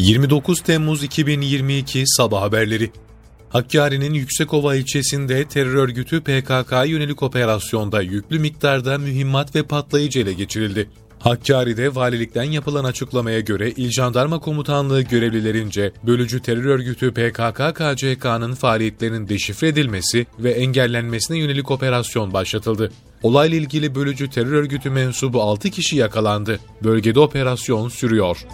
29 Temmuz 2022 Sabah Haberleri Hakkari'nin Yüksekova ilçesinde terör örgütü PKK yönelik operasyonda yüklü miktarda mühimmat ve patlayıcı ele geçirildi. Hakkari'de valilikten yapılan açıklamaya göre İl Jandarma Komutanlığı görevlilerince bölücü terör örgütü PKK-KCK'nın faaliyetlerinin deşifre edilmesi ve engellenmesine yönelik operasyon başlatıldı. Olayla ilgili bölücü terör örgütü mensubu 6 kişi yakalandı. Bölgede operasyon sürüyor.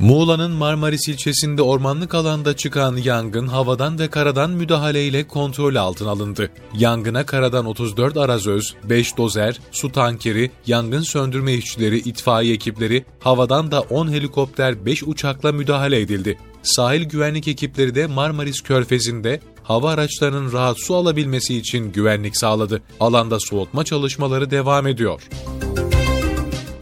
Muğla'nın Marmaris ilçesinde ormanlık alanda çıkan yangın havadan ve karadan müdahaleyle kontrol altına alındı. Yangına karadan 34 arazöz, 5 dozer, su tankeri, yangın söndürme işçileri, itfaiye ekipleri, havadan da 10 helikopter, 5 uçakla müdahale edildi. Sahil güvenlik ekipleri de Marmaris Körfezi'nde hava araçlarının rahat su alabilmesi için güvenlik sağladı. Alanda soğutma çalışmaları devam ediyor.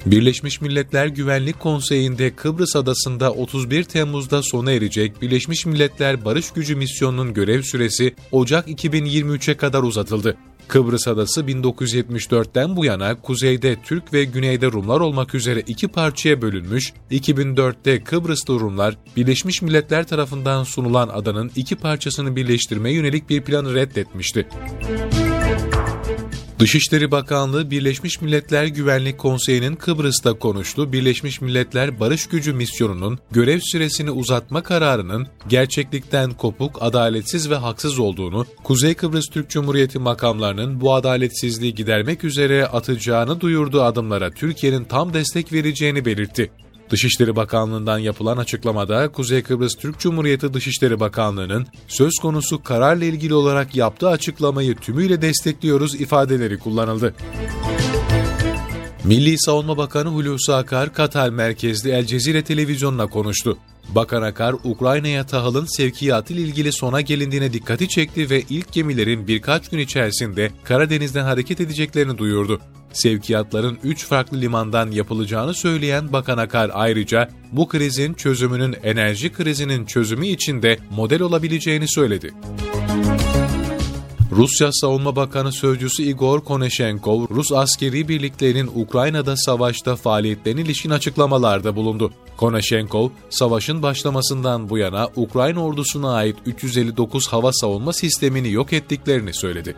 Birleşmiş Milletler Güvenlik Konseyi'nde Kıbrıs Adası'nda 31 Temmuz'da sona erecek Birleşmiş Milletler Barış Gücü misyonunun görev süresi Ocak 2023'e kadar uzatıldı. Kıbrıs Adası 1974'ten bu yana kuzeyde Türk ve güneyde Rumlar olmak üzere iki parçaya bölünmüş, 2004'te Kıbrıslı Rumlar Birleşmiş Milletler tarafından sunulan adanın iki parçasını birleştirmeye yönelik bir planı reddetmişti. Dışişleri Bakanlığı Birleşmiş Milletler Güvenlik Konseyi'nin Kıbrıs'ta konuştu. Birleşmiş Milletler Barış Gücü misyonunun görev süresini uzatma kararının gerçeklikten kopuk, adaletsiz ve haksız olduğunu, Kuzey Kıbrıs Türk Cumhuriyeti makamlarının bu adaletsizliği gidermek üzere atacağını duyurduğu adımlara Türkiye'nin tam destek vereceğini belirtti. Dışişleri Bakanlığı'ndan yapılan açıklamada Kuzey Kıbrıs Türk Cumhuriyeti Dışişleri Bakanlığı'nın söz konusu kararla ilgili olarak yaptığı açıklamayı tümüyle destekliyoruz ifadeleri kullanıldı. Milli Savunma Bakanı Hulusi Akar, Katar merkezli El Cezire televizyonuna konuştu. Bakan Akar, Ukrayna'ya tahılın sevkiyatı ile ilgili sona gelindiğine dikkati çekti ve ilk gemilerin birkaç gün içerisinde Karadeniz'den hareket edeceklerini duyurdu. Sevkiyatların 3 farklı limandan yapılacağını söyleyen Bakan Akar ayrıca bu krizin çözümünün enerji krizinin çözümü için de model olabileceğini söyledi. Rusya Savunma Bakanı Sözcüsü Igor Koneshenkov, Rus askeri birliklerinin Ukrayna'da savaşta faaliyetlerine ilişkin açıklamalarda bulundu. Koneshenkov, savaşın başlamasından bu yana Ukrayna ordusuna ait 359 hava savunma sistemini yok ettiklerini söyledi.